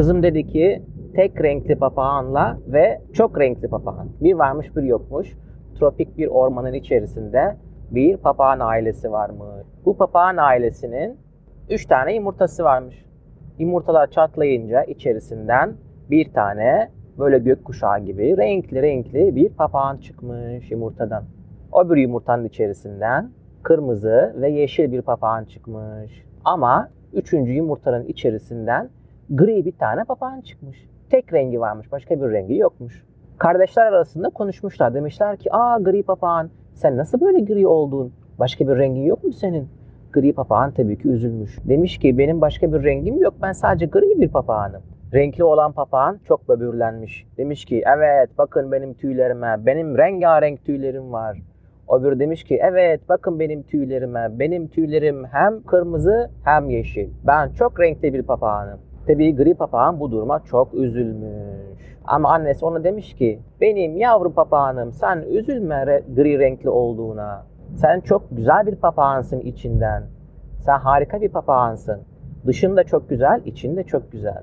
Kızım dedi ki tek renkli papağanla ve çok renkli papağan. Bir varmış bir yokmuş. Tropik bir ormanın içerisinde bir papağan ailesi varmış. Bu papağan ailesinin 3 tane yumurtası varmış. Yumurtalar çatlayınca içerisinden bir tane böyle gökkuşağı gibi renkli renkli bir papağan çıkmış yumurtadan. O bir yumurtanın içerisinden kırmızı ve yeşil bir papağan çıkmış. Ama üçüncü yumurtanın içerisinden gri bir tane papağan çıkmış. Tek rengi varmış, başka bir rengi yokmuş. Kardeşler arasında konuşmuşlar. Demişler ki, aa gri papağan sen nasıl böyle gri oldun? Başka bir rengin yok mu senin? Gri papağan tabii ki üzülmüş. Demiş ki benim başka bir rengim yok. Ben sadece gri bir papağanım. Renkli olan papağan çok böbürlenmiş. Demiş ki evet bakın benim tüylerime. Benim rengarenk tüylerim var. Öbürü demiş ki evet bakın benim tüylerime. Benim tüylerim hem kırmızı hem yeşil. Ben çok renkli bir papağanım. Tabii gri papağan bu duruma çok üzülmüş. Ama annesi ona demiş ki benim yavru papağanım sen üzülme re- gri renkli olduğuna. Sen çok güzel bir papağansın içinden. Sen harika bir papağansın. Dışın da çok güzel, için de çok güzel.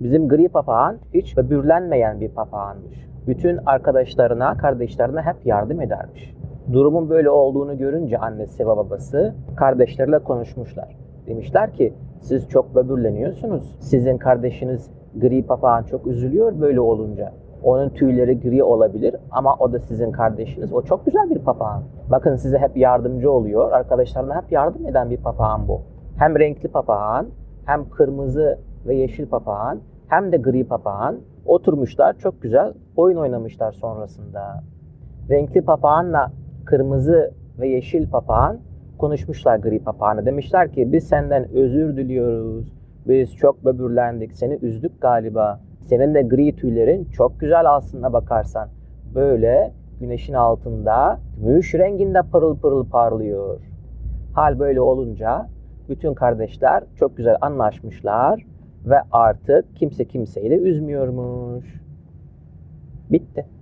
Bizim gri papağan hiç böbürlenmeyen bir papağanmış. Bütün arkadaşlarına, kardeşlerine hep yardım edermiş. Durumun böyle olduğunu görünce annesi ve babası kardeşleriyle konuşmuşlar. Demişler ki siz çok böbürleniyorsunuz. Sizin kardeşiniz gri papağan çok üzülüyor böyle olunca. Onun tüyleri gri olabilir ama o da sizin kardeşiniz. O çok güzel bir papağan. Bakın size hep yardımcı oluyor. Arkadaşlarına hep yardım eden bir papağan bu. Hem renkli papağan, hem kırmızı ve yeşil papağan, hem de gri papağan. Oturmuşlar çok güzel oyun oynamışlar sonrasında. Renkli papağanla kırmızı ve yeşil papağan konuşmuşlar gri papağana. Demişler ki biz senden özür diliyoruz. Biz çok böbürlendik. Seni üzdük galiba. Senin de gri tüylerin çok güzel aslında bakarsan. Böyle güneşin altında gümüş renginde pırıl pırıl parlıyor. Hal böyle olunca bütün kardeşler çok güzel anlaşmışlar ve artık kimse kimseyi de üzmüyormuş. Bitti.